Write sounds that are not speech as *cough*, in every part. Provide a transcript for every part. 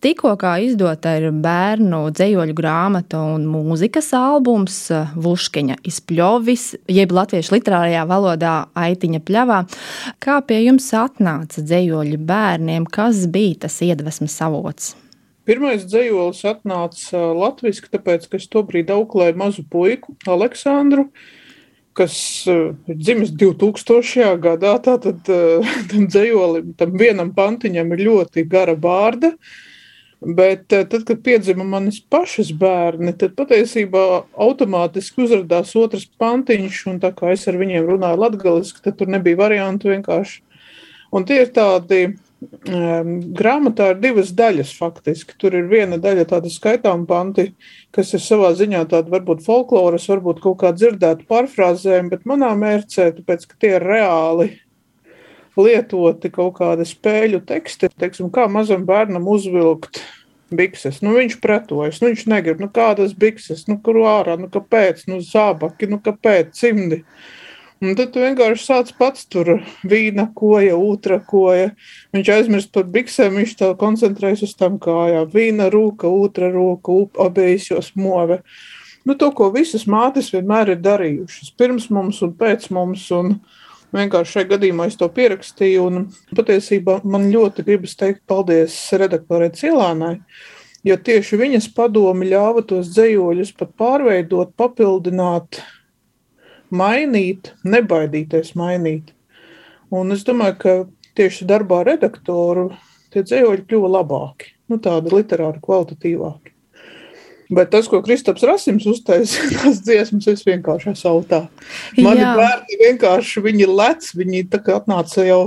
Tikko izdota ir bērnu dzīsļu grāmata un mūzikas albums Vuškiņa izpļovis, jeb latviešu literārajā valodā Aitiņa pļavā. Kā pie jums atnāca dzīsļi bērniem, kas bija tas iedvesmas avots? Pirmais dzīslis atnāca latviešu, tāpēc, ka es tobrīd auklēju mazu puiku, Aleksandru, kas ir dzimis 2000. gadā. Tātad *laughs* tam dzīslim, tam vienam pantiņam ir ļoti gara bārda. Bet eh, tad, kad piedzima manas pašas bērni, tad patiesībā automātiski uzrādījās otrs pantiņš, un tā kā es ar viņiem runāju latviešu, tad tur nebija variantu vienkārši. Un tie ir tādi um, grāmatā ir divas daļas faktiski. Tur ir viena daļa tāda skaitām panti, kas ir savā ziņā tāda varbūt folkloras, varbūt kaut kā dzirdēta pārfrāzēm, bet manā mērcē, tāpēc, ka tie ir reāli lietoti kaut kādi spēļu teksti, teiksim, kā mazam bērnam uzvilkt bikses. Nu, viņš pretojas, nu, viņš negrib, nu, kādas bikses, nu, kur ārā, nu, kāpēc, nu, zābaki, nu, kāpēc, cimdi. Un tad tu vienkārši sāc pats tur vīna koja, otra koja. Viņš aizmirst par biksēm, viņš tā koncentrējas uz tam kājām. Vīna rūka, otra rūka, abijas jos move. Nu, to, ko visas mātes vienmēr ir darījušas. Pirms mums un pēc mums. Un, uh, Vienkārši šajā gadījumā es to pierakstīju, un patiesībā man ļoti gribas teikt paldies redaktorē Cilānai, jo tieši viņas padomi ļāva tos dzējoļus pat pārveidot, papildināt, mainīt, nebaidīties mainīt. Un es domāju, ka tieši darbā redaktoru tie dzējoļi kļuva labāki, nu tādi literāri kvalitatīvāki. Bet tas, ko Kristaps Rasims uztaisīja, *laughs* tās dziesmas, es vienkārši esmu autā. Mani Jā. bērni vienkārši, viņi lec, viņi tā kā atnāca jau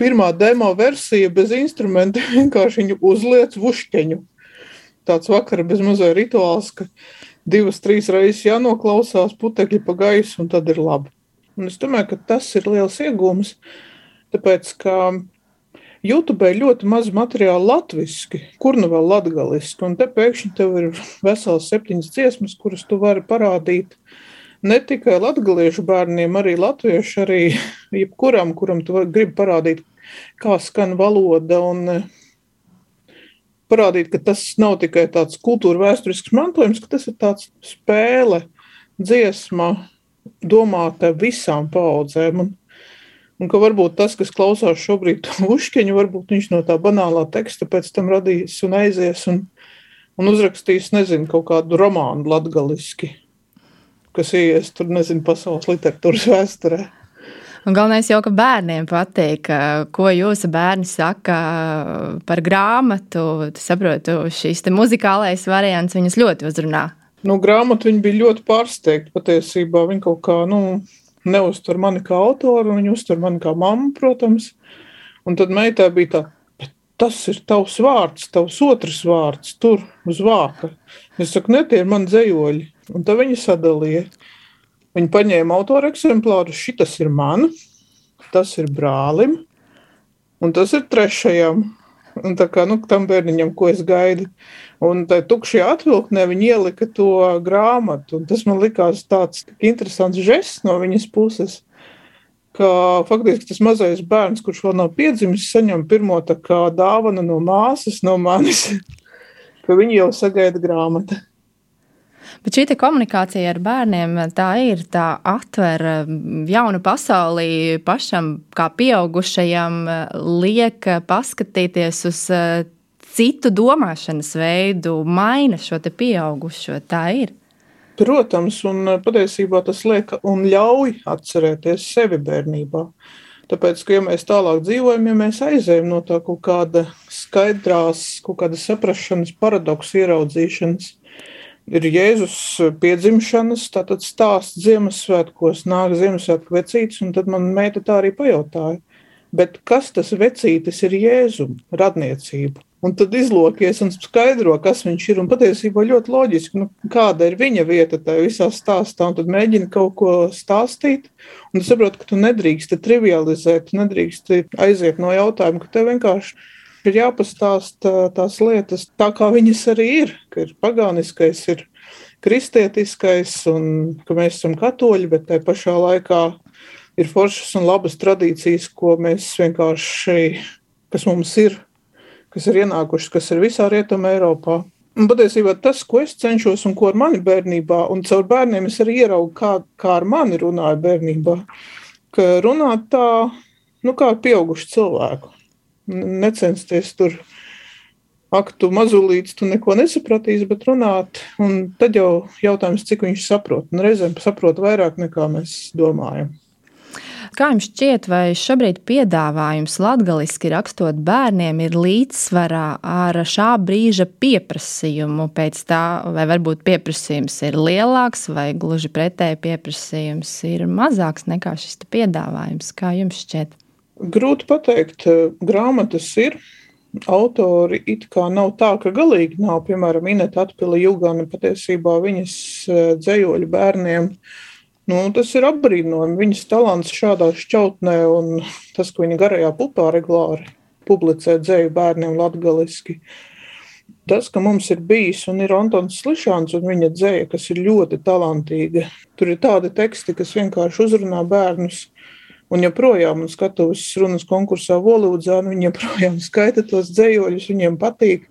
pirmā demo versija bez instrumenta, *laughs* vienkārši viņu uzliec vušķeņu. Tāds vakara bez mazai rituāls, ka divas, trīs reizes jānoklausās putekļi pa gaisu, un tad ir labi. Un es domāju, ka tas ir liels iegūms, tāpēc, ka YouTube ļoti maz materiāla latviešu, kur nu vēl latgaliski, un te pēkšņi tev ir vesels septiņas dziesmas, kuras tu vari parādīt ne tikai latgaliešu bērniem, arī latviešu, arī *laughs* jebkuram, kuram tu gribi parādīt, kā skan valoda un eh, parādīt, ka tas nav tikai tāds kultūra vēsturisks mantojums, ka tas ir tāds spēle, dziesma, domāta visām paudzēm. Un Un ka varbūt tas, kas klausās šobrīd *laughs* ušķiņu, varbūt viņš no tā banālā teksta pēc tam radīs un aizies un, un uzrakstīs, nezinu, kaut kādu romānu latgaliski, kas ies tur, nezinu, pasaules literatūras vēsturē. Un galvenais jau, ka bērniem patīk, ko jūsu bērni saka par grāmatu. Tu saproti, šīs muzikālais variants viņus ļoti uzrunā. Nu, grāmatu viņi bija ļoti pārsteigti. Patiesībā viņi kaut kā, nu, neuztver mani kā autoru, viņa uztver mani kā mammu, protams. Un tad meitai bija tā, tas ir tavs vārds, tavs otrs vārds, tur uz vāka. Es saku, ne tie ir mani dzējoļi. Un tad viņi sadalīja. Viņi paņēma autora eksemplāru, šis ir man, tas ir brālim, un tas ir trešajam. Un tā kā nu, tam bērniņam, ko es gaidu, un tā tukšajā atvilktnē viņi ielika to grāmatu. Tas man likās tāds interesants žests no viņas puses. Ka faktiski tas mazais bērns, kurš vēl nav piedzimis, saņem pirmo dāvanu no māsas, no manis, *laughs* ka viņi jau sagaida grāmatu. Bet šī komunikācija ar bērniem tā ir. Tā atver mm, jaunu pasauli pašam, kā pieaugušajam, liek paskatīties uz eh, citu domāšanas veidu, maina šo pieaugušo. Tā ir. Protams, un eh, patiesībā tas liek un ļauj atcerēties sevi bērnībā. Tāpēc, ka, ja mēs tālāk dzīvojam, ja mēs aizējam no tā kaut kāda skaidrās, kaut kāda saprašanas, paradoksa ieraudzīšanas, ir Jēzus piedzimšanas, tātad stāsts Ziemassvētkos, nāk Ziemassvētku vecītis, un tad man meita tā arī pajautāja. Bet kas tas vecītis ir Jēzum radniecība? Un tad izlokies un skaidro, kas viņš ir. Un patiesībā ļoti loģiski, nu, kāda ir viņa vieta tajā visā stāstā. Un tad mēģina kaut ko stāstīt. Un tu saproti, ka tu nedrīkst trivializēt, tu nedrīkst aiziet no jautājuma, ka tev vienkārši ir jāpastāsta tās lietas tā, kā viņas arī ir. Ka ir pagāniskais, ir kristietiskais, un ka mēs esam katoļi, bet tajā pašā laikā ir foršas un labas tradīcijas, ko mēs vienkārši, kas mums ir, kas ir ienākušas, kas ir visā Rietumē Eiropā. Un patiesībā tas, ko es cenšos un ko ar mani bērnībā, un caur bērniem es arī ieraugu, kā, kā ar mani runāju bērnībā, ka runāt tā, nu, kā ar pieaugušu cilvēku. Necensties tur, ak, tu mazulīts, tu neko nesapratīsi, bet runāt, un tad jau jautājums, cik viņš saprot, un reizēm saprot vairāk nekā mēs domājam. Kā jums šķiet, vai šobrīd piedāvājums latviešu rakstot bērniem ir līdzsvarā ar šā brīža pieprasījumu pēc tā, vai varbūt pieprasījums ir lielāks, vai gluži pretēji pieprasījums ir mazāks nekā šis piedāvājums? Kā jums šķiet? Grūti pateikt, grāmatas ir. Autori it kā nav tā, ka galīgi nav. Piemēram, Inêta Atpila Jūgana patiesībā viņas eh, dzējoļu bērniem Nu, tas ir apbrīnojami. Viņas talants šādā šķautnē un tas, ka viņa garajā pupā regulāri publicē dzēju bērniem latgaliski. Tas, ka mums ir bijis un ir Antons Slišāns un viņa dzēja, kas ir ļoti talantīga. Tur ir tādi teksti, kas vienkārši uzrunā bērnus. Un joprojām, un skatuves runas konkursā Volūdzā, viņi joprojām *laughs* skaita tos dzējoļus, viņiem patīk.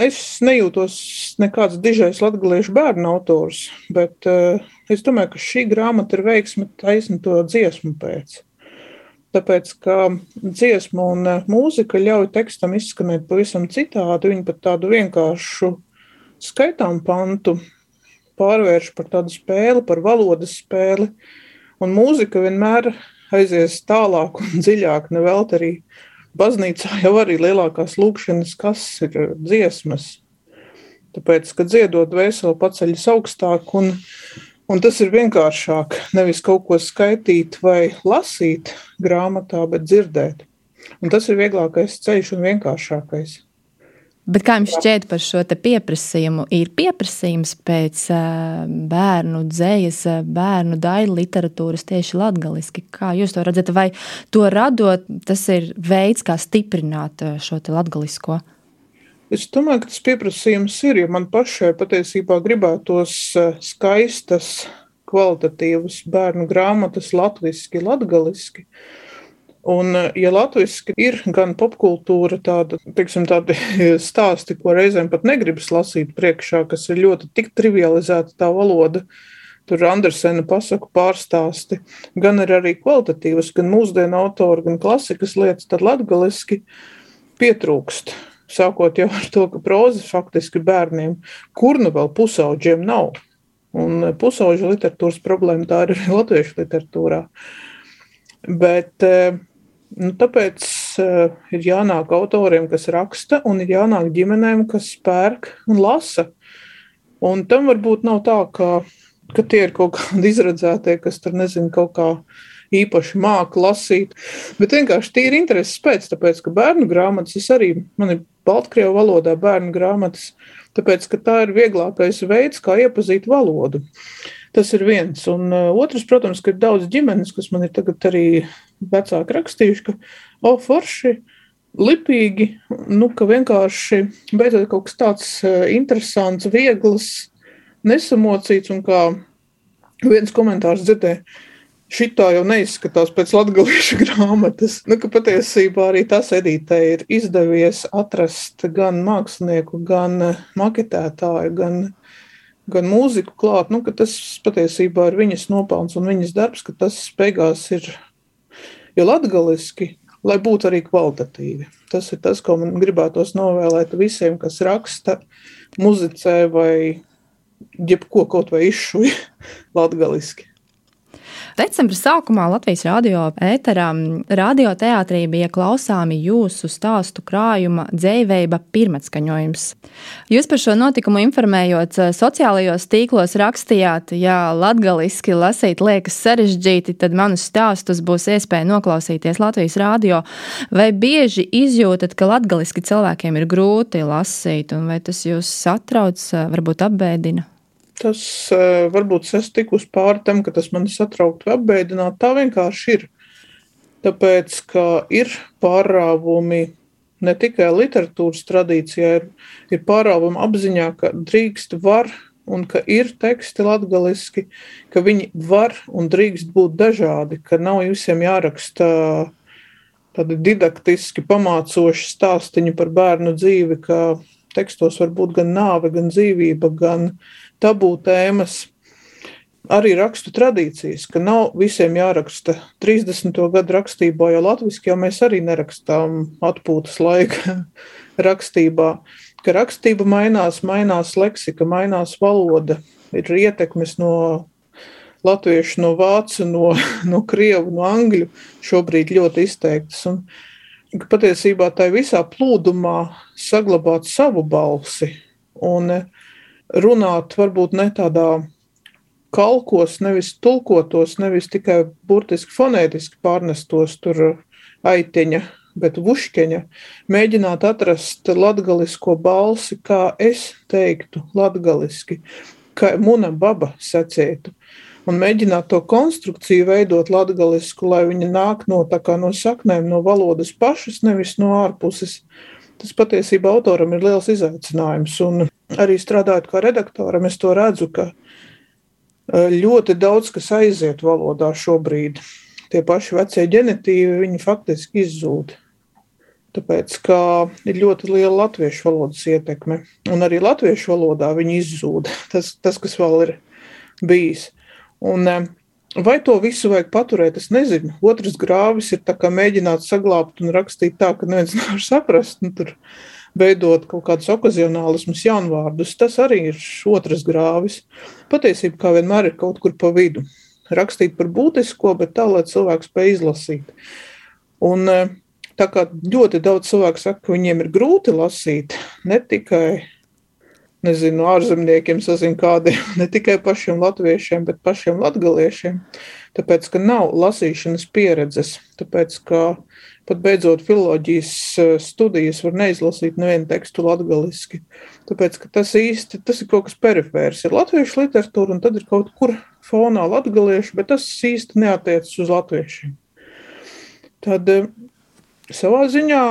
Es nejūtos nekāds dižais latviešu bērnu autors, bet uh, es domāju, ka šī grāmata ir veiksme taisni to dziesmu pēc. Tāpēc, ka dziesma un uh, mūzika ļauj tekstam izskanēt pavisam citādi, viņa pat tādu vienkāršu skaitām pantu pārvērš par tādu spēli, par valodas spēli, un mūzika vienmēr aizies tālāk un dziļāk, nevelt arī baznīcā jau arī lielākās lūkšanas, kas ir dziesmas. Tāpēc, ka dziedot veselu paceļas augstāk, un, un tas ir vienkāršāk nevis kaut ko skaitīt vai lasīt grāmatā, bet dzirdēt. Un tas ir vieglākais ceļš un vienkāršākais. Bet kā jums šķiet par šo pieprasījumu? Ir pieprasījums pēc bērnu dzējas, bērnu daļu literatūras tieši latgaliski. Kā jūs to redzat? Vai to radot, tas ir veids, kā stiprināt šo latgalisko? Es domāju, ka tas pieprasījums ir, jo man pašai patiesībā gribētos skaistas, kvalitatīvas bērnu grāmatas latviski, latgaliski. Un, ja latviešu ir gan popkultūra, tāda, teiksim, tādi stāsti, ko reizēm pat negribas lasīt priekšā, kas ir ļoti tik trivializēta tā valoda, tur Andersena pasaku pārstāsti, gan ir arī kvalitatīvas, gan mūsdienu autori, gan klasikas lietas, tad latgaliski pietrūkst. Sākot jau ar to, ka proza faktiski bērniem, kur nu vēl pusauģiem nav. Un pusauģu literatūras problēma tā ir arī latviešu literatūrā. Bet Nu, tāpēc uh, ir jānāk autoriem, kas raksta, un ir jānāk ģimenēm, kas pērk un lasa. Un tam varbūt nav tā, ka, ka tie ir kaut kādi *laughs* izredzētie, kas tur nezinu, kaut kā īpaši māca lasīt. Bet vienkārši tie ir intereses pēc, tāpēc, ka bērnu grāmatas, es arī, man ir Baltkrievu valodā bērnu grāmatas, tāpēc, ka tā ir vieglākais veids, kā iepazīt valodu. Tas ir viens. Un uh, otrs, protams, ka ir daudz ģimenes, kas man ir tagad arī vecāki rakstījuši, ka, o, forši, lipīgi, nu, ka vienkārši beidzot kaut kas tāds uh, interesants, viegls, nesamocīts un kā viens komentārs dzirdēja. Šitā jau neizskatās pēc latviešu *laughs* grāmatas. Nu, patiesībā arī tas edītē ir izdevies atrast gan mākslinieku, gan uh, maketētāju, gan gan mūziku klāt, nu, tas patiesībā ir viņas nopelns un viņas darbs, ka tas beigās ir jo latgaliski, lai būtu arī kvalitatīvi. Tas ir tas, ko man gribētos novēlēt visiem, kas raksta, muzicē vai jebko kaut vai izšuja *laughs* latgaliski. Decembra sākumā Latvijas radio ēterā radioteātrī bija klausāmi jūsu stāstu krājuma dzēveiba pirmatskaņojums. Jūs par šo notikumu informējot eh, sociālajos tīklos rakstījāt, ja latgaliski lasīt liekas sarežģīti, tad manus stāstus būs iespēja noklausīties Latvijas radio. Vai bieži izjūtat, ka latgaliski cilvēkiem ir grūti lasīt, un vai tas jūs satrauc, eh, varbūt apbēdina? Tas eh, varbūt es tiku uz pāri tam, ka tas mani satrauktu vai apbēdinātu. Tā vienkārši ir. Tāpēc, ka ir pārāvumi ne tikai literatūras tradīcijā, ir, ir pārāvumi apziņā, ka drīkst, var un ka ir teksti latgaliski, ka viņi var un drīkst būt dažādi, ka nav visiem jāraksta tādi didaktiski pamācoši stāstiņi par bērnu dzīvi, ka tekstos var būt gan nāve, gan dzīvība, gan tabū tēmas. Arī rakstu tradīcijas, ka nav visiem jāraksta 30. gadu rakstībā, jo latviešu jau mēs arī nerakstām atpūtas laika *laughs* rakstībā. Ka rakstība mainās, mainās leksika, mainās valoda, ir ietekmes no latviešu, no vācu, no, *laughs* no krievu, no angļu šobrīd ļoti izteiktas. Un, patiesībā tā visā plūdumā saglabāt savu balsi un runāt varbūt ne tādā kalkos, nevis tulkotos, nevis tikai burtiski fonētiski pārnestos tur aiteņa, bet vuškeņa, mēģināt atrast latgalisko balsi, kā es teiktu latgaliski, kā muna baba sacētu un mēģināt to konstrukciju veidot latgalisku, lai viņa nāk no, no saknēm, no valodas pašas, nevis no ārpuses. Tas patiesībā autoram ir liels izaicinājums. Un arī strādājot kā redaktoram, es to redzu, ka e, ļoti daudz kas aiziet valodā šobrīd. Tie paši vecie ģenitīvi, viņi faktiski izzūd. Tāpēc, ka ir ļoti liela latviešu valodas ietekme, un arī latviešu valodā viņi izzūd. *laughs* Tas, tas kas vēl ir bijis. Un, eh, vai to visu vajag paturēt, es nezinu. Otrs grāvis ir mēģināt saglabāt un rakstīt tā, ka neviens *laughs* nevar saprast. Nu, tur veidot kaut kādus okazionālismus, jaunvārdus. Tas arī ir otrs grāvis. Patiesībā, kā vienmēr, ir kaut kur pa vidu. Rakstīt par būtisko, bet tā, lai cilvēks spēj izlasīt. Un, eh, tā kā ļoti daudz cilvēku saka, ka viņiem ir grūti lasīt, ne tikai nezinu, ārzemniekiem, sazinu kādiem, *laughs* ne tikai pašiem latviešiem, bet pašiem latgaliešiem. Tāpēc, ka nav lasīšanas pieredzes, tāpēc, ka pat beidzot filoloģijas eh, studijas var neizlasīt nevienu tekstu latgaliski. Tāpēc, ka tas īsti, tas ir kaut kas perifērs. Ir latviešu literatūra un tad ir kaut kur fonā latgaliešu, bet tas īsti neatiecas uz latviešiem. Tad eh, savā ziņā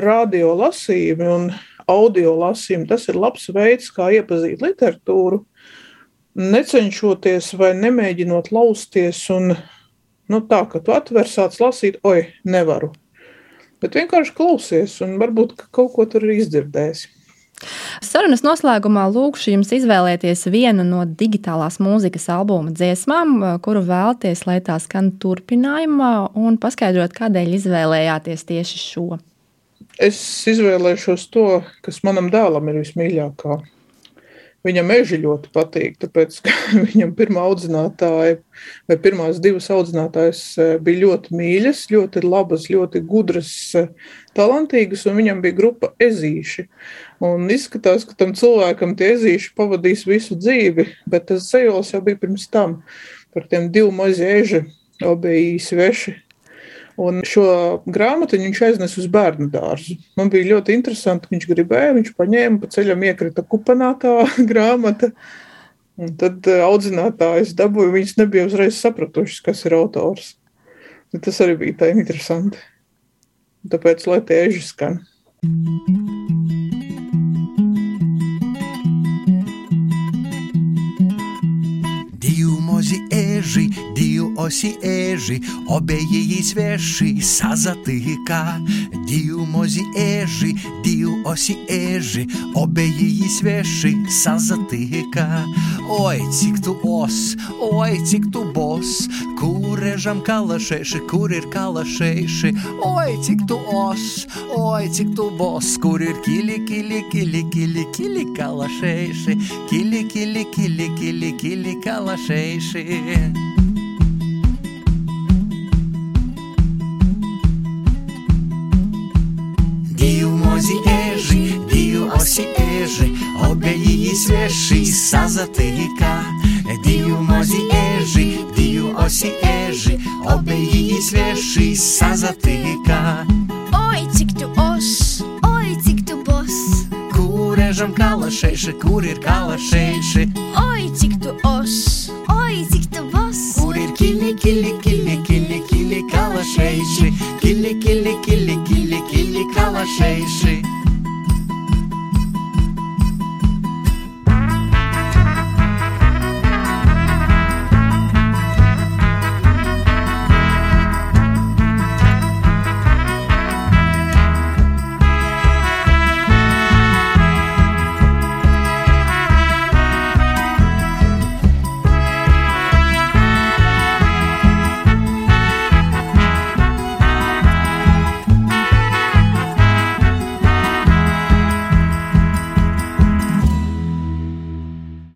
radio lasījumi un audio lasījumu. Tas ir labs veids, kā iepazīt literatūru, necenšoties vai nemēģinot lausties un nu, tā, ka tu atver sāc lasīt, oi, nevaru. Bet vienkārši klausies un varbūt kaut ko tur ir izdzirdējis. Sarunas noslēgumā lūkšu jums izvēlēties vienu no digitālās mūzikas albuma dziesmām, kuru vēlaties, lai tā skan turpinājumā, un paskaidrot, kādēļ izvēlējāties tieši šo. Es izvēlēšos to, kas manam dēlam ir vismīļākā. Viņam meži ļoti patīk, tāpēc, *laughs* viņam pirmā audzinātāja, vai pirmās divas audzinātājas eh, bija ļoti mīļas, ļoti labas, ļoti gudras, eh, talantīgas, un viņam bija grupa ezīši. Un izskatās, ka tam cilvēkam tie ezīši pavadīs visu dzīvi, bet tas zejols jau bija pirms tam par tiem divu mazieži, abi sveši Un šo grāmatu viņš aiznesa uz bērnu dārzu. Man bija ļoti interesanti, viņš gribēja, viņš paņēma pa ceļam iekrita kupanātā *laughs* grāmata. Un tad eh, audzinātājs dabūja, viņas nebija uzreiz sapratušas, kas ir autors. Un tas arī bija tā interesanti. Tāpēc, lai tie eži skan. Divi mazi eži Дію осі ежі, обеє їй свежі, сазатика, дію мозі ежі, дію осі ежі, обеє їй свежі, сазатика. Ой, cik tu os, oi, cik tu bos, kurežam kalašēši, kur ir kalašēši, oi, cik tu os, oi, cik tu bos, kur ir kili, kili, kili, kili, kili kalašēši, kili, kili, kili, kili, kili kalašēši. осі ежі, обе її свежі сазатика, дію мозі ежі, sieži, obejis vieši sazatīkā. Oi, cik tu os, oi, cik tu bos. Kūrežam kalašēši, kur ir kalašēši? Oi, cik tu os, oi, cik tu bos. Kur ir kili, kili, kili, kili, kili, kalašēši? Kili, kili, kili, kili, kili, kalašēši.